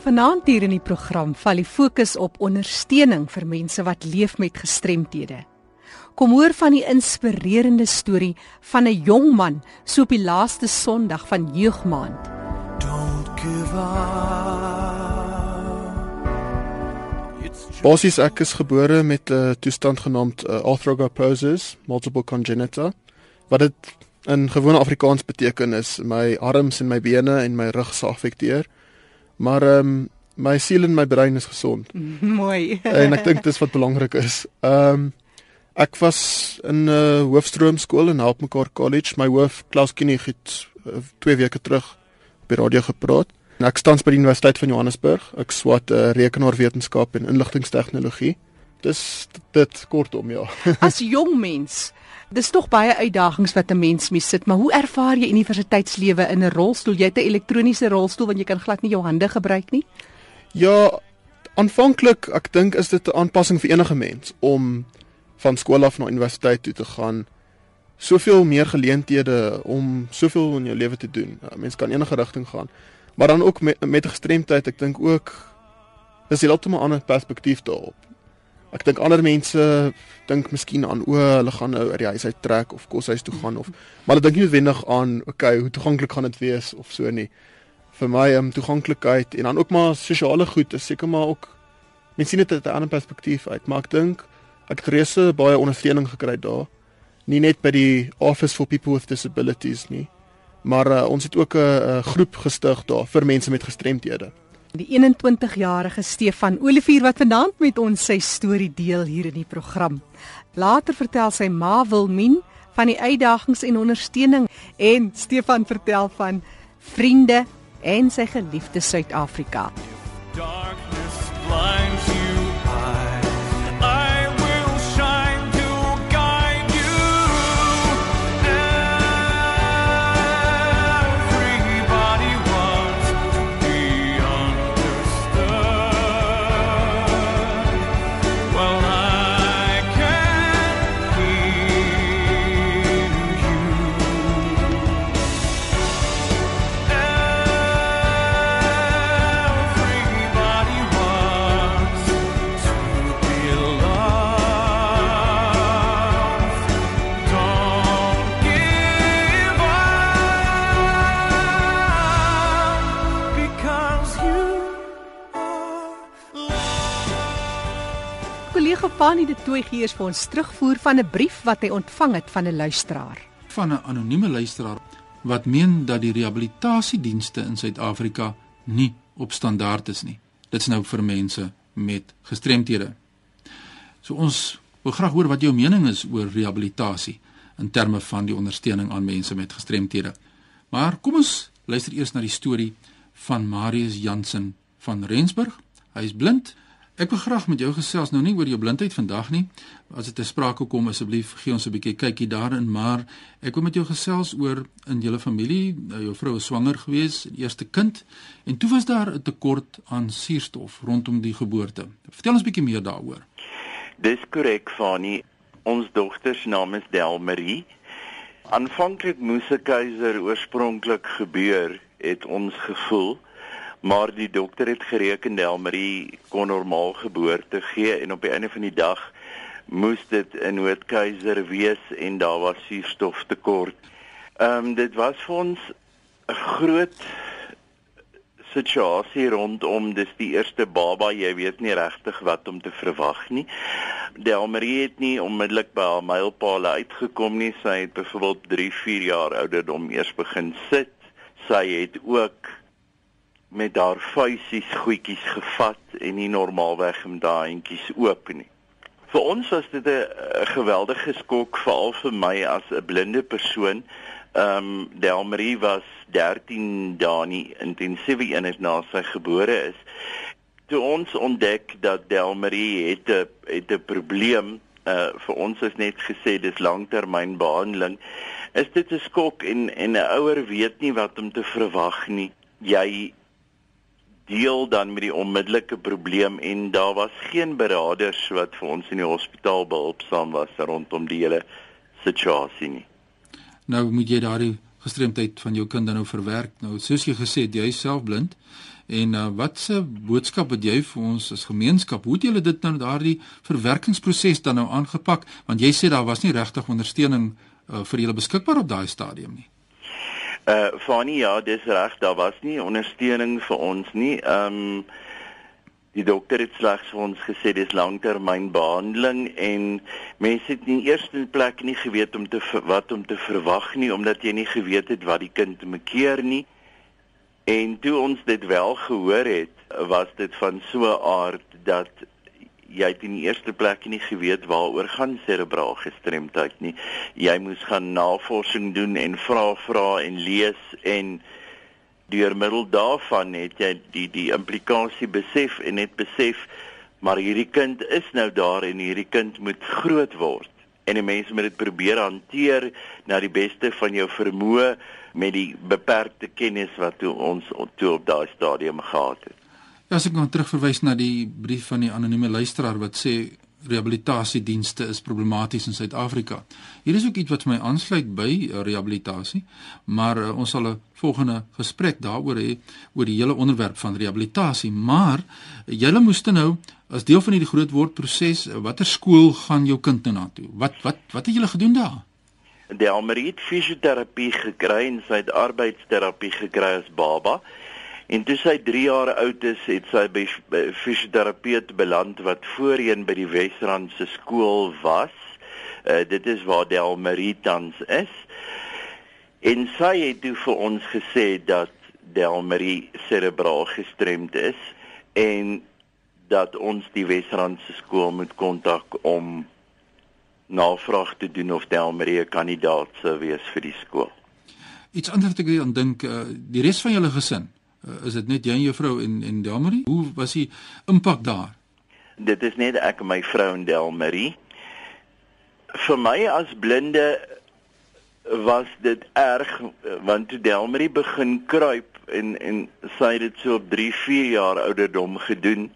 Vanaand hier in die program val die fokus op ondersteuning vir mense wat leef met gestremthede. Kom hoor van die inspirerende storie van 'n jong man so op die laaste Sondag van Jeugmaand. Don't give up. Bosies ek is gebore met 'n toestand genaamd uh, arthrogryposis multiple congenita wat dit in gewone Afrikaans beteken is my arms en my bene en my rug is geaffekteer. Maar ehm um, my siel en my brein is gesond. Mooi. en ek dink dis wat belangrik is. Ehm um, ek was in 'n uh, hoofstroom skool in Helpmekaar College. My hoof Klaus Kinig het uh, 2 weke terug op die radio gepraat. En ek staan by die Universiteit van Johannesburg. Ek swat uh, rekenaarwetenskap en inligtingstegnologie. Dis dit kortom ja. As jong mens Dis tog baie uitdagings wat 'n mens mee sit, maar hoe ervaar jy universiteitslewe in 'n rolstoel? Jy het 'n elektroniese rolstoel want jy kan glad nie jou hande gebruik nie. Ja, aanvanklik, ek dink is dit 'n aanpassing vir enige mens om van skool af na universiteit toe te gaan. Soveel meer geleenthede om soveel in jou lewe te doen. Ja, mens kan enige rigting gaan. Maar dan ook met met gestremdheid, ek dink ook is dit heeltemal 'n ander perspektief daarop. Ek dink ander mense dink miskien aan o, hulle gaan nou uit die huis uit trek of koshuis toe gaan of maar hulle dink nie noodwendig aan okay, hoe toeganklik gaan dit wees of so nie. Vir my um, toeganklikheid en dan ook maar sosiale goed is seker maar ook mense sien dit uit 'n ander perspektief uit, maar ek dink ek het reuse baie ondersteuning gekry daar. Nie net by die Office for People with Disabilities nie, maar uh, ons het ook 'n groep gestig daar vir mense met gestremthede. Die 21-jarige Stefan Olivier wat vanaand met ons sy storie deel hier in die program. Later vertel sy ma Wilmien van die uitdagings en ondersteuning en Stefan vertel van vriende en sy geliefde Suid-Afrika. Darkness blinds Tooi gee eers vir ons terugvoer van 'n brief wat hy ontvang het van 'n luisteraar. Van 'n anonieme luisteraar wat meen dat die rehabilitasiedienste in Suid-Afrika nie op standaard is nie. Dit's nou vir mense met gestremthede. So ons wil graag hoor wat jou mening is oor rehabilitasie in terme van die ondersteuning aan mense met gestremthede. Maar kom ons luister eers na die storie van Marius Jansen van Rensburg. Hy is blind Ek wil graag met jou gesels nou nie oor jou blindheid vandag nie. As dit te sprake kom asseblief gee ons 'n bietjie kykie daarin, maar ek wil met jou gesels oor in julle familie, nou, jou vrou is swanger gewees, eerste kind, en toe was daar 'n tekort aan suurstof rondom die geboorte. Vertel ons bietjie meer daaroor. Dis korrek, Fani. Ons dogter se naam is Delmarie. Aanvanklik moes 'n keiser oorspronklik gebeur, het ons gevoel maar die dokter het gereken Delmarie kon normaal geboorte gee en op die einde van die dag moes dit 'n noodkeiser wees en daar was suurstoftekort. Ehm um, dit was vir ons 'n groot situasie rondom dis die eerste baba jy weet nie regtig wat om te verwag nie. Delmarie het nie onmiddellik by haar mylpaale uitgekom nie. Sy het byvoorbeeld 3, 4 jaar ouderdom eers begin sit. Sy het ook met haar vuisies goedjies gevat en nie normaalweg met daai handjies oop nie. Vir ons was dit 'n geweldige skok veral vir my as 'n blinde persoon. Ehm um, Delmarie was 13 dae nie intensiewe eenheid na sy gebore is. Toe ons ontdek dat Delmarie het 'n het 'n probleem, uh vir ons is net gesê dis langtermynbehandeling. Is dit 'n skok en en 'n ouer weet nie wat om te verwag nie. Jy deel dan met die onmiddellike probleem en daar was geen beraders wat vir ons in die hospitaal behulpsaam was rondom die hele situasie nie. Nou moet jy daardie gestremdheid van jou kind dan nou verwerk. Nou soos jy gesê het, jy is self blind En uh, wat se boodskap het jy vir ons as gemeenskap? Hoe het julle dit nou daardie verwerkingsproses dan nou aangepak? Want jy sê daar was nie regtig ondersteuning uh, vir julle beskikbaar op daai stadium nie. Uh Fanny, ja, dis reg, daar was nie ondersteuning vir ons nie. Ehm um, die dokter het slegs vir ons gesê dis langtermynbehandeling en mense het in eerste plek nie geweet om te wat om te verwag nie omdat jy nie geweet het wat die kind moet keer nie. En toe ons dit wel gehoor het, was dit van so 'n aard dat jy het in die eerste plek nie geweet waaroor gaan serebraal gestremdheid nie. Jy moes gaan navorsing doen en vra vra en lees en deur middel daarvan het jy die die implikasie besef en net besef maar hierdie kind is nou daar en hierdie kind moet groot word en die mense moet dit probeer hanteer na die beste van jou vermoë met die beperkte kennis wat toe ons toe op daai stadium gehad het. Ja, as ek nou terugverwys na die brief van die anonieme luisteraar wat sê rehabilitasiedienste is problematies in Suid-Afrika. Hier is ook iets wat my aansluit by uh, rehabilitasie, maar uh, ons sal 'n volgende gesprek daaroor hê oor die hele onderwerp van rehabilitasie, maar uh, julle moes nou as deel van hierdie groot word proses, uh, watter skool gaan jou kind nou na toe? Wat wat wat het julle gedoen daar? Die Almeriet fisioterapie gekry en sy het arbeidsterapie gekry as baba. En toe sy 3 jaar oud is, het sy by fisioterapeut beland wat voorheen by die Wesrandse skool was. Uh, dit is waar Del Maritans is. En sy het toe vir ons gesê dat Del Marie cerebraal gestremd is en dat ons die Wesrandse skool moet kontak om navraag te doen of Del Marie 'n kandidaat sou wees vir die skool. Iets anders wat ek aan dink, uh, die res van julle gesin Uh, is dit net jy en jou vrou en en Delmarie? Hoe was die impak daar? Dit is net ek en my vrou en Delmarie. Vir my as blinde was dit erg want toe Delmarie begin kruip en en sy het dit so op 3, 4 jaar ouderdom gedoen.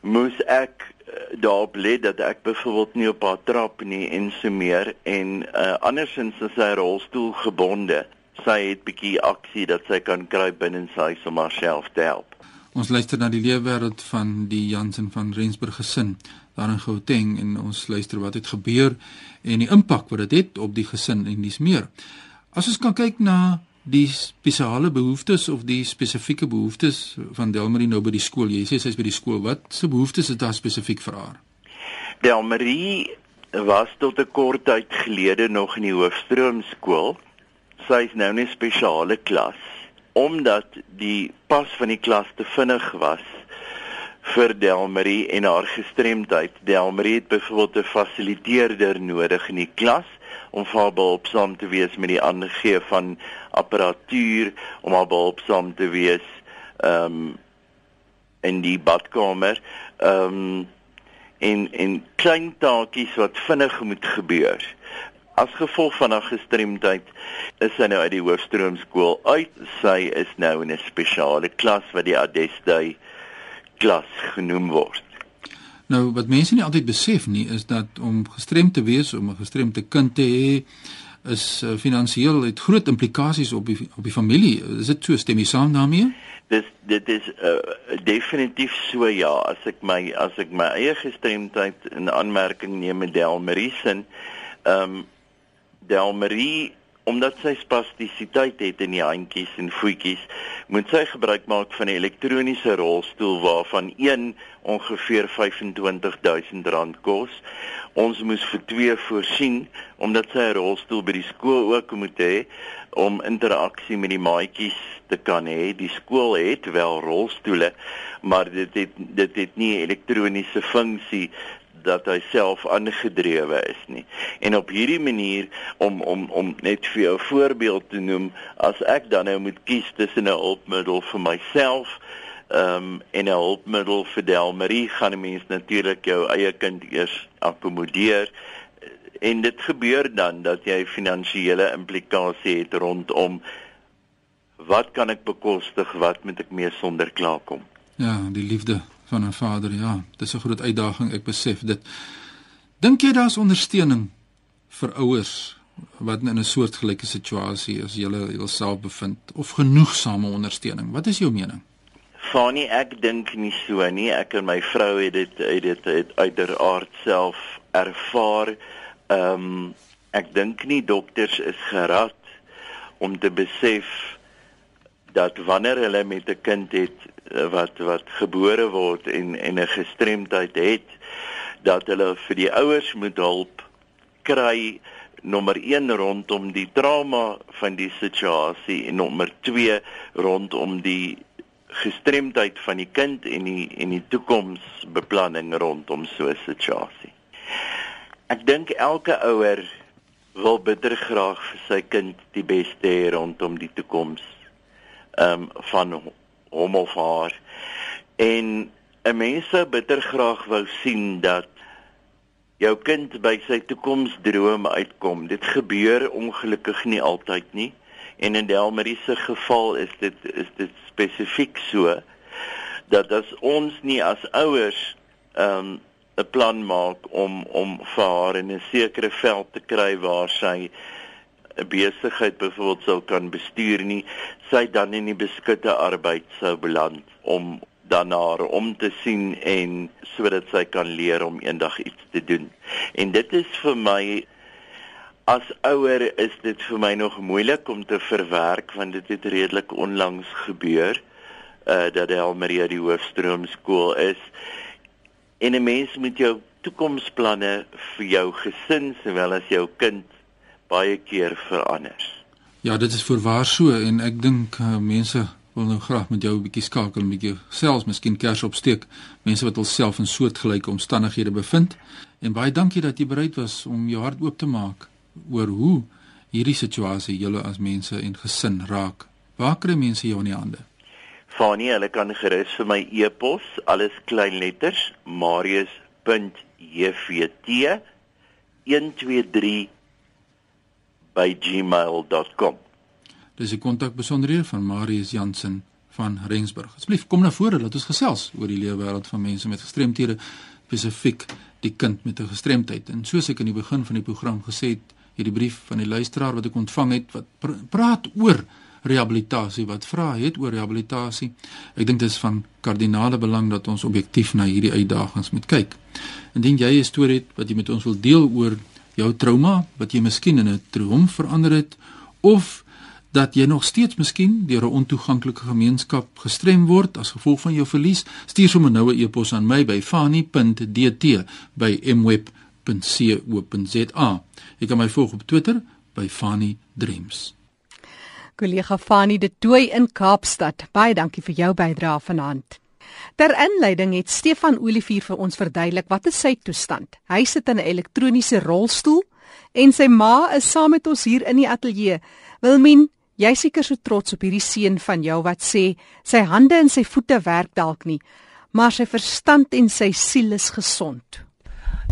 Moes ek uh, daarop let dat ek byvoorbeeld nie op haar trap nie en so meer en uh, andersins is sy rolstoel gebonde sy het bietjie aksie dat sy kan kruip binne sy huis om haarself te help. Ons luister na die leefwêreld van die Jansen van Rensburg gesin daar in Gauteng en ons luister wat het gebeur en die impak wat dit het, het op die gesin en dis meer. As ons kan kyk na die spesiale behoeftes of die spesifieke behoeftes van Delmarie nou by die skool. Jy sê sy's by die skool. Wat se behoeftes is daar spesifiek vir haar? Delmarie was tot 'n kort tyd gelede nog in die hoofstroom skool sy is nou 'n spesiale klas omdat die pas van die klas te vinnig was vir Delmarie en haar gestremdheid. Delmarie het byvoorbeeld 'n fasiliteerder nodig in die klas om haar behulpsaam te wees met die aangee van apparatuur, om haar behulpsaam te wees ehm um, in die badkamer. Ehm um, en en klein taakies wat vinnig moet gebeur. As gevolg van haar gestremdheid is sy nou uit die hoofstroomskool uit. Sy is nou in 'n spesiale klas wat die Adestai klas genoem word. Nou wat mense nie altyd besef nie is dat om gestremd te wees, om 'n gestremde kind te hê, is uh, finansiëel het groot implikasies op die op die familie. Is dit so stem jy saam daarmee? Dis dit is uh, definitief so ja, as ek my as ek my eie gestremdheid in aanmerking neem met Delmarisen, ehm um, Delmarie omdat sy spastisiteit het in die handjies en voetjies, moet sy gebruik maak van 'n elektroniese rolstoel waarvan een ongeveer R25000 kos. Ons moes vir twee voorsien omdat sy 'n rolstoel by die skool ook moet hê om interaksie met die maatjies te kan hê. Die skool het wel rolstoele, maar dit het dit het nie elektroniese funksie dat hy self aangedrewe is nie. En op hierdie manier om om om net vir jou 'n voorbeeld te noem, as ek dan nou moet kies tussen 'n hulpmiddel vir myself ehm um, en 'n hulpmiddel vir Delmarie, gaan 'n mens natuurlik jou eie kind eers akkommodeer en dit gebeur dan dat jy finansiële implikasie het rondom wat kan ek bekostig, wat moet ek mee sonder klaarkom? Ja, die liefde van 'n vader, ja, dis 'n groot uitdaging, ek besef dit. Dink jy daar's ondersteuning vir ouers wat in 'n soortgelyke situasie as julle jouself bevind of genoegsame ondersteuning? Wat is jou mening? Fanie, ek dink nie so nie. Ek en my vrou het dit het dit het uiteraard self ervaar. Ehm um, ek dink nie dokters is gerad om te besef dat wanneer hulle met 'n kind het eh, wat wat gebore word en en 'n gestremdheid het dat hulle vir die ouers moet help kry nommer 1 rondom die trauma van die situasie en nommer 2 rondom die gestremdheid van die kind en die en die toekomsbeplanning rondom so 'n situasie. Ek dink elke ouer wil bitter graag vir sy kind die beste hê rondom die toekoms ehm um, van hom of haar. En 'n mens sou bitter graag wou sien dat jou kind by sy toekomsdrome uitkom. Dit gebeur ongelukkig nie altyd nie. En in Delmarie se geval is dit is dit spesifiek so dat as ons nie as ouers ehm um, 'n plan maak om om vir haar in 'n sekere veld te kry waar sy 'n besigheid byvoorbeeld sou kan bestuur nie, sy dan in die beskutte arbeid sou beland om dan haar om te sien en sodat sy kan leer om eendag iets te doen. En dit is vir my as ouer is dit vir my nog moeilik om te verwerk want dit het redelik onlangs gebeur uh dat Elmaria die hoofstroom skool is En 'n mens moet jou toekomsplanne vir jou gesin sowel as jou kind baie keer verander. Ja, dit is voorwaar so en ek dink uh, mense wil nou graag met jou 'n bietjie skakel, 'n bietjie selfs miskien kers opsteek. Mense wat hulself in soortgelyke omstandighede bevind. En baie dankie dat jy bereid was om jou hart oop te maak oor hoe hierdie situasie julle as mense en gesin raak. Waar kry mense jou in die hande? Fanie, hulle kan gerus vir my e-pos, alles klein letters, marius.jvt123 by gmail.com. Dis die kontakbesonderhede van Marius Jansen van Rensburg. Asseblief kom na vore dat ons gesels oor die lewe wêreld van mense met gestremthede, spesifiek die kind met 'n gestremdheid. En soos ek aan die begin van die program gesê het, hierdie brief van die luisteraar wat ek ontvang het wat pr praat oor rehabilitasie wat vra het oor rehabilitasie. Ek dink dit is van kardinale belang dat ons objektief na hierdie uitdagings moet kyk. Indien jy 'n storie het wat jy met ons wil deel oor jou trauma wat jy miskien in 'n triomf verander het of dat jy nog steeds miskien deur 'n ontoeganklike gemeenskap gestrem word as gevolg van jou verlies, stuur sommer nou 'n e-pos aan my by fani.dt@mweb.co.za. Jy kan my volg op Twitter by fanidreams kollega Fanie de Tooi in Kaapstad. Baie dankie vir jou bydrae vanaand. Ter inleiding het Stefan Olivier vir ons verduidelik wat is sy toestand. Hy sit in 'n elektroniese rolstoel en sy ma is saam met ons hier in die ateljee. Wilmien, jy seker so trots op hierdie seun van jou wat sê sy hande en sy voete werk dalk nie, maar sy verstand en sy siel is gesond.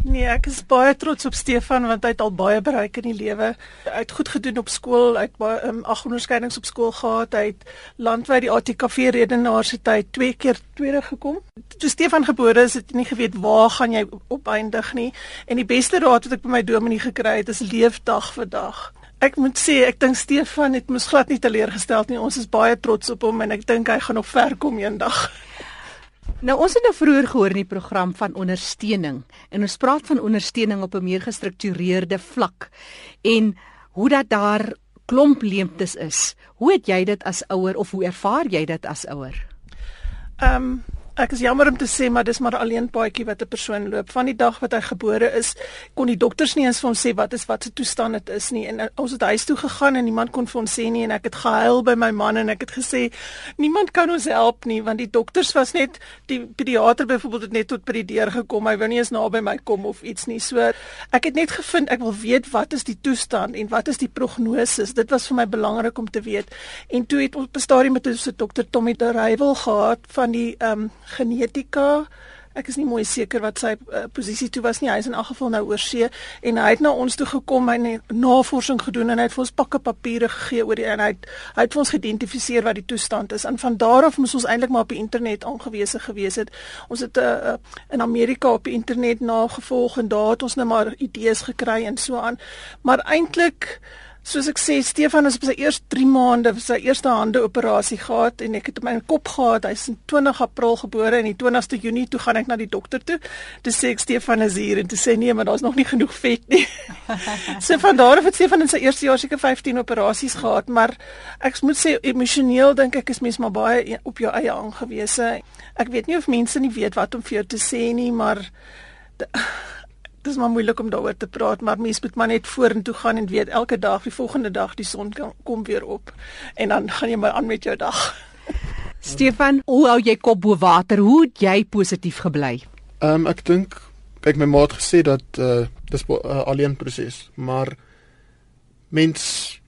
Nee, ek is baie trots op Stefan want hy het al baie bereik in die lewe. Hy het goed gedoen op skool, hy het baie um, ag onderskeidings op skool gehad. Hy het landwyd die ATKV redenaar se tyd twee keer tweede gekom. Toe Stefan gebore is, het hy nie geweet waar gaan jy opeindig nie. En die beste raad wat ek by my dominee gekry het, is leef dag vir dag. Ek moet sê, ek dink Stefan het mos glad nie teleurgestel nie. Ons is baie trots op hom en ek dink hy gaan nog ver kom eendag. Nou ons het nou vroeër gehoor in die program van ondersteuning en ons praat van ondersteuning op 'n meer gestruktureerde vlak en hoe dat daar klomp leemtes is. Hoe het jy dit as ouer of hoe ervaar jy dit as ouer? Ehm um, Ek is jammer om te sê maar dis maar alleen paadjie wat 'n persoon loop. Van die dag wat hy gebore is, kon die dokters nie eens vir hom sê wat is wat se toestand dit is nie. En uh, ons het huis toe gegaan en niemand kon vir hom sê nie en ek het gehuil by my man en ek het gesê niemand kan ons help nie want die dokters was net die pediater byvoorbeeld het net tot by die deur gekom. Hy wou nie eens naby my kom of iets nie. So ek het net gevind ek wil weet wat is die toestand en wat is die prognose. Dit was vir my belangrik om te weet. En toe het ons op 'n stadium met 'n dokter Tommy de Rywel gehad van die ehm um, genetika. Ek is nie mooi seker wat sy uh, posisie toe was nie. Hy is in elk geval nou oor see en hy het na ons toe gekom en navorsing gedoen en hy het vir ons pakke papiere gegee oor die en hy het hy het vir ons geïdentifiseer wat die toestand is. En van daar af moes ons eintlik maar op die internet aangewese gewees het. Ons het uh, in Amerika op die internet nagevolg en daar het ons nou maar idees gekry en so aan. Maar eintlik Soos ek sê, Stefan is op sy eerste 3 maande sy eerste hande operasie gehad en ek het hom in my kop gehad. Hy's in 20 April gebore en die 20ste Junie toe gaan ek na die dokter toe. Dis sê ek Stefan is hier en toe sê nee, maar daar's nog nie genoeg vet nie. so van daar af het Stefan in sy eerste jaar seker 15 operasies gehad, maar ek moet sê emosioneel dink ek is mens maar baie op jou eie aangewese. Ek weet nie of mense nie weet wat om vir jou te sê nie, maar dis maar moeilik om daaroor te praat, maar mens moet maar net vorentoe gaan en weet elke dag, die volgende dag die son kom weer op en dan gaan jy maar aan met jou dag. Stefan, hoe hou jy kop bo water? Hoe het jy positief gebly? Ehm um, ek dink kyk my ma het gesê dat uh dis 'n uh, alleen proses, maar mens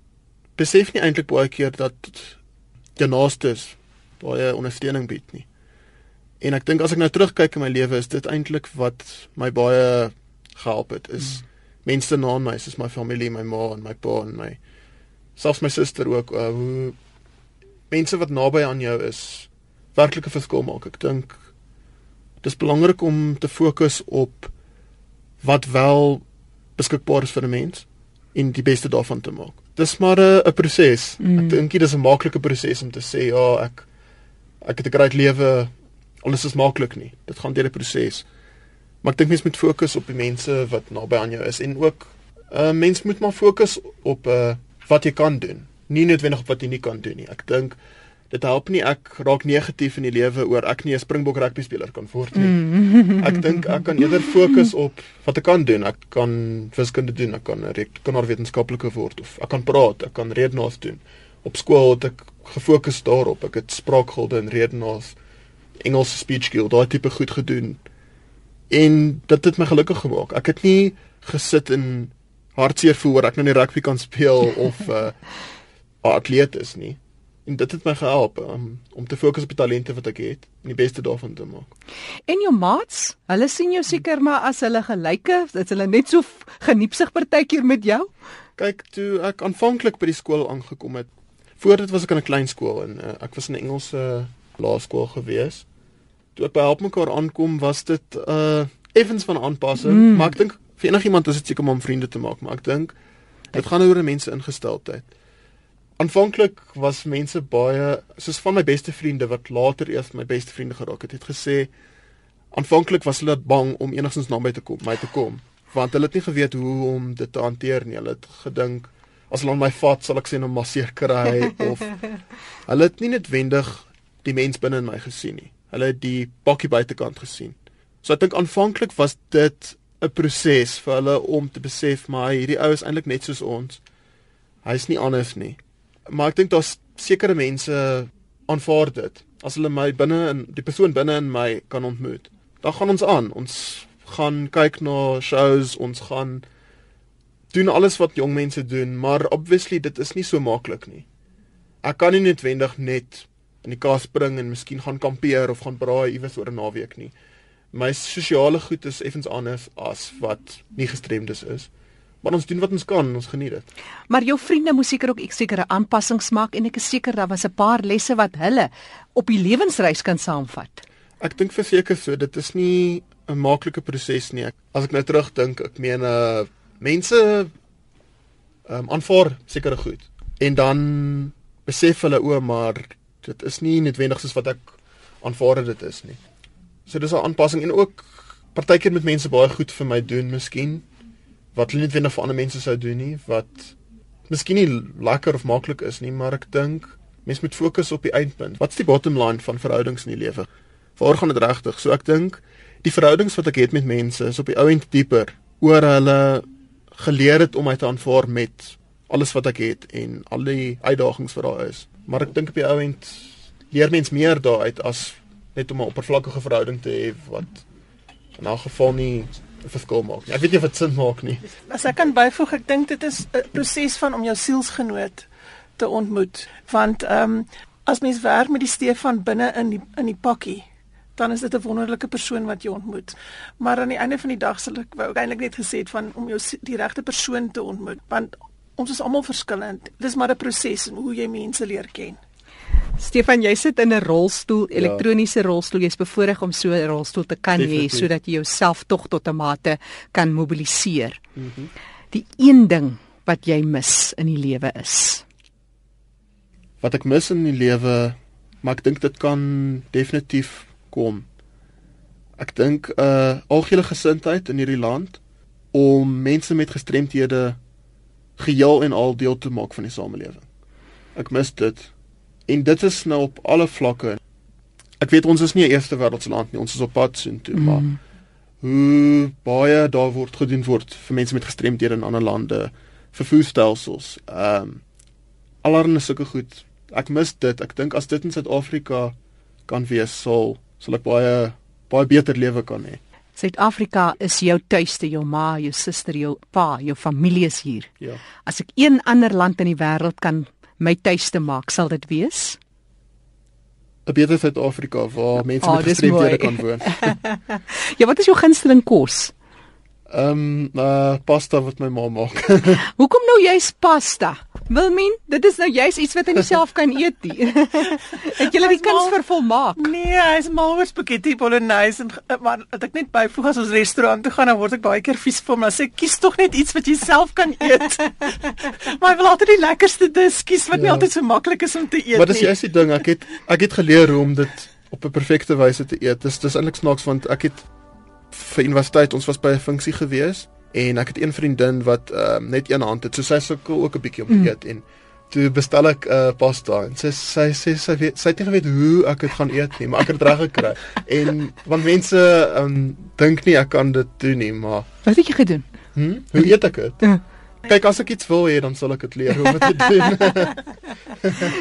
besef nie eintlik baie keer dat jy naastes baie ondersteuning bied nie. En ek dink as ek nou terugkyk in my lewe is dit eintlik wat my baie gehelp het is mm. mense na my, soos my familie, my ma en my pa en my selfs my suster ook uh, hoe mense wat naby aan jou is werklike verskil maak. Ek dink dis belangrik om te fokus op wat wel beskikbaar is vir 'n mens en die beste daarvan te maak. Dis maar 'n proses. Mm. Ek dink dit is 'n maklike proses om te sê ja, ek ek het 'n groot lewe alles is maklik nie. Dit gaan deur 'n proses. Maar ek dink mens moet fokus op die mense wat naby aan jou is en ook 'n uh, mens moet maar fokus op uh, wat jy kan doen, nie noodwendig op wat jy nie kan doen nie. Ek dink dit help nie ek raak negatief in die lewe oor ek nie 'n Springbok rugby speler kan word nie. Mm. Ek dink ek kan eerder fokus op wat ek kan doen. Ek kan wiskunde doen, ek kan kan wetenskaplike word of ek kan praat, ek kan redenaars doen. Op skool het ek gefokus daarop. Ek het spraakgilde en redenaars Engelse speech skill, daai tipe goed gedoen en dit het my gelukkig gemaak. Ek het nie gesit en hartseer voel oor ek nou nie rugby kan speel of 'n uh, atleet is nie. En dit het my gehelp um, om te fokus op die talente wat ek het en die beste daarvan te maak. En jou maats, hulle sien jou seker maar as hulle gelyke, dit hulle net so geniepsig partykeer met jou. Kyk, toe ek aanvanklik by die skool aangekom het, voor dit was ek in 'n klein skool en uh, ek was in 'n Engelse laerskool gewees toe ek by help mekaar aankom was dit uh effens van aanpassing, mm. maar ek dink vir enigiemand is dit seker om vriende te maak, maar ek dink dit gaan oor mense ingesteldheid. Aanvanklik was mense baie soos van my beste vriende wat later eers my beste vriende geraak het, het gesê aanvanklik was hulle bang om enigstens na my te kom, my te kom, want hulle het nie geweet hoe om dit te hanteer nie. Hulle het gedink as hulle my vat, sal ek sien om masseer kry of hulle het nie noodwendig die mens binne in my gesien nie hulle die bakkie buitekant gesien. So ek dink aanvanklik was dit 'n proses vir hulle om te besef maar hierdie ou is eintlik net soos ons. Hy's nie anders nie. Maar ek dink daar's sekere mense aanvaar dit. As hulle my binne in die persoon binne in my kan ontmoet, dan gaan ons aan. Ons gaan kyk na shows, ons gaan doen alles wat jong mense doen, maar obviously dit is nie so maklik nie. Ek kan nie noodwendig net in die kas spring en miskien gaan kampeer of gaan braai iewers oor 'n naweek nie. My sosiale goed is effens anders as wat nie gestremdes is. Maar ons doen wat ons kan, ons geniet dit. Maar jou vriende moet seker ook sekere aanpassings maak en ek is seker daar was 'n paar lesse wat hulle op die lewensreis kan saamvat. Ek dink verseker so, dit is nie 'n maklike proses nie. As ek nou terugdink, ek meen uh mense ehm um, aanvaar sekere goed en dan besef hulle o, maar dit is nie noodwendig soos wat ek aanvaar dit is nie. So dis 'n aanpassing en ook partykeer met mense baie goed vir my doen miskien wat hulle noodwendig vir ander mense sou doen nie wat miskien nie lekker of maklik is nie, maar ek dink mens moet fokus op die eindpunt. Wat's die bottom line van verhoudings in die lewe? Waar gaan dit regtig? So ek dink die verhoudings wat ek het met mense is op die ou end dieper oor hulle geleer het om my te aanvaar met alles wat ek het en al die uitdagings wat daar is. Maar ek dink op die ou end leer mens meer daaruit as net om 'n oppervlakkige verhouding te hê wat in 'n geval nie 'n verskil maak nie. Ek weet nie of dit sin maak nie. As ek kan byvoeg, ek dink dit is 'n proses van om jou sielsgenoot te ontmoet, want ehm um, as mens werk met die Stefan binne in die in die pakkie dan is dit 'n wonderlike persoon wat jy ontmoet. Maar aan die einde van die dag sal ek wou eintlik net gesê het van om jou die regte persoon te ontmoet, want ons is almal verskillend. Dis maar 'n proses hoe jy mense leer ken. Stefan, jy sit in 'n rolstoel, ja. elektroniese ja. rolstoel. Jy's bevoorreg om so 'n rolstoel te kan hê sodat jy jouself tog tot 'n mate kan mobiliseer. Mm -hmm. Die een ding wat jy mis in die lewe is? Wat ek mis in die lewe, maar ek dink dit kan definitief kom. Ek dink 'n uh, algehele gesindheid in hierdie land om mense met gestremthede geheel en al deel te maak van die samelewing. Ek mis dit. En dit is nou op alle vlakke. Ek weet ons is nie 'n eerste wêreldsland nie, ons is op pad soontoe, mm. maar hoe baie daar word gedoen word vir mense met gestremdhede in ander lande, vervoerstelsels, ehm um, allerlei sulke goed. Ek mis dit. Ek dink as dit in Suid-Afrika kan wees, sal sal ek baie baie beter lewe kan hê. Suid-Afrika is jou tuiste, jou ma, jou suster, jou pa, jou familie is hier. Ja. As ek een ander land in die wêreld kan my tuiste maak, sal dit wees? 'n Beter Suid-Afrika waar mense Oh, met dis gestremdhede kan woon. Ja, wat is jou gunsteling kos? Ehm um, uh, pasta wat my ma maak. Hoekom nou juist pasta? Wilmien, dit is nou juist iets wat nie self kan eet nie. het jy die kuns vervolmaak? Nee, hy's mal oor spaghetti bolognese en eh, maar as ek net byvoeg as ons restaurant toe gaan dan word ek baie keer vies vir hom. Dan sê ek, kies tog net iets wat jy self kan eet. maar hy wil altyd die lekkerste dis kies wat nie Ja. altyd so maklik is om te eet Maar dis nie. juist die ding, ek het ek het geleer hoe om dit op 'n perfekte wyse te eet. Dis dis eintlik snaaks want ek het vir universiteit, ons was by 'n funksie gewees en ek het een vriendin wat um, net een hand het. So sy sukkel ook 'n bietjie om te Mm. eet en toe bestel ek 'n uh, pasta en sy sy sê sy weet sy het nie geweet hoe ek dit gaan eet nie, maar ek het dit reg gekry. en want mense um, dink nie ek kan dit doen nie, maar Wat het jy gedoen? hm, hoe eet ek dit? Ja. Kyk as ek iets wil hê, dan sal ek dit leer hoe om dit te doen.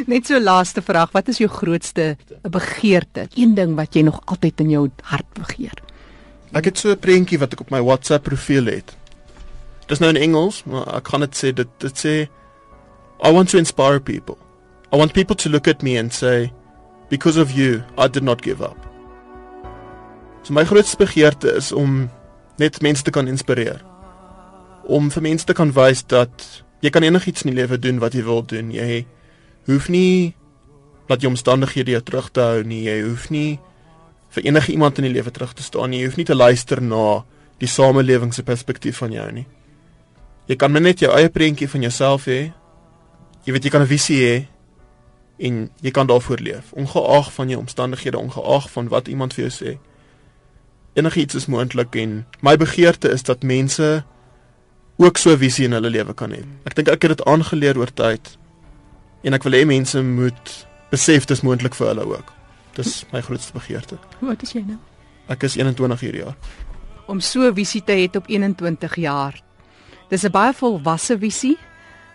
Net so laaste vraag, wat is jou grootste begeerte? Een ding wat jy nog altyd in jou hart begeer. Ek het so 'n prentjie wat ek op my WhatsApp profiel het. Dis nou in Engels, maar ek gaan dit sê dit dit sê I want to inspire people. I want people to look at me and say because of you I did not give up. So my grootste begeerte is om net mense te kan inspireer. Om vir mense te kan wys dat jy kan enigiets in die lewe doen wat jy wil doen. Jy hoef nie dat jou omstandighede jou terug te hou nie. Jy hoef nie vir enige iemand in die lewe terug te staan nie. Jy hoef nie te luister na die samelewing se perspektief van jou nie. Jy kan maar net jou eie prentjie van jouself hê. Jy weet jy kan 'n visie hê en jy kan daarvoor leef, ongeag van jou omstandighede, ongeag van wat iemand vir jou sê. Enigiets is moontlik en my begeerte is dat mense ook so 'n visie in hulle lewe kan hê. Ek dink ek het dit aangeleer oor tyd en ek wil hê mense moet besef dis moontlik vir hulle ook. Dis my grootste begeerte. Hoe oud is jy nou? Ek is 21 hierdie jaar. Om so 'n visie te hê op 21 jaar. Dis 'n baie volwasse visie.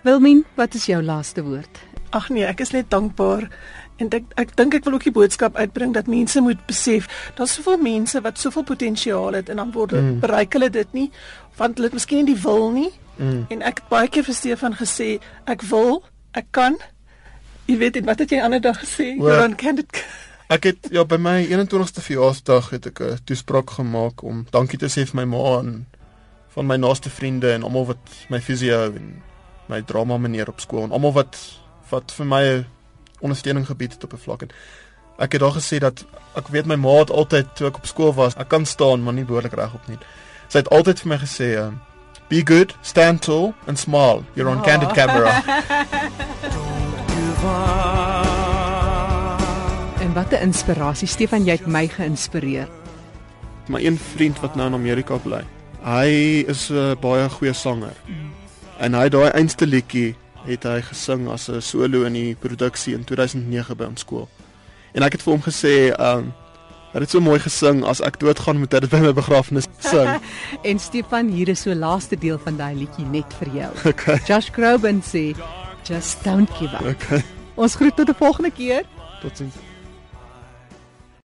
Wilmien, wat is jou laaste woord? Ag nee, ek is net dankbaar en ek ek dink ek wil ook die boodskap uitbring dat mense moet besef daar's soveel mense wat soveel potensiaal het en dan word mm. Bereik hulle dit nie want hulle het miskien nie die wil nie Mm. en ek het baie keer vir Stefan gesê ek wil, ek kan. Jy weet en wat het jy ander dag gesê? Wel- Joran kan dit Ek het ja by my 21ste verjaarsdag het ek 'n toespraak gemaak om dankie te sê vir my ma en van my naaste vriende en almal wat my fisio en my drama meneer op skool en almal wat wat vir my ondersteuning gebied het op 'n vlak en ek het daar gesê dat ek weet my ma het altyd toe ek op skool was, ek kan staan maar nie behoorlik regop nie. Sy het altyd vir my gesê um, be good, stand tall and smile. You're on Oh. candid camera. En wat 'n inspirasie. Stefan, jy het my geïnspireer. my een vriend wat nou in Amerika bly. Hy is 'n uh, baie goeie sanger. En hy daai einste liedjie het hy gesing as 'n solo in die produksie in 2009 by ons skool. En ek het vir hom gesê, um hy het so mooi gesing as ek doodgaan moet hy dit by my begrafnis sing. En Stefan, hier is so laaste deel van daai liedjie net vir jou. Okay. Josh Groban sê, "Just don't give up." Okay. Ons groet tot 'n volgende keer. Totsiens.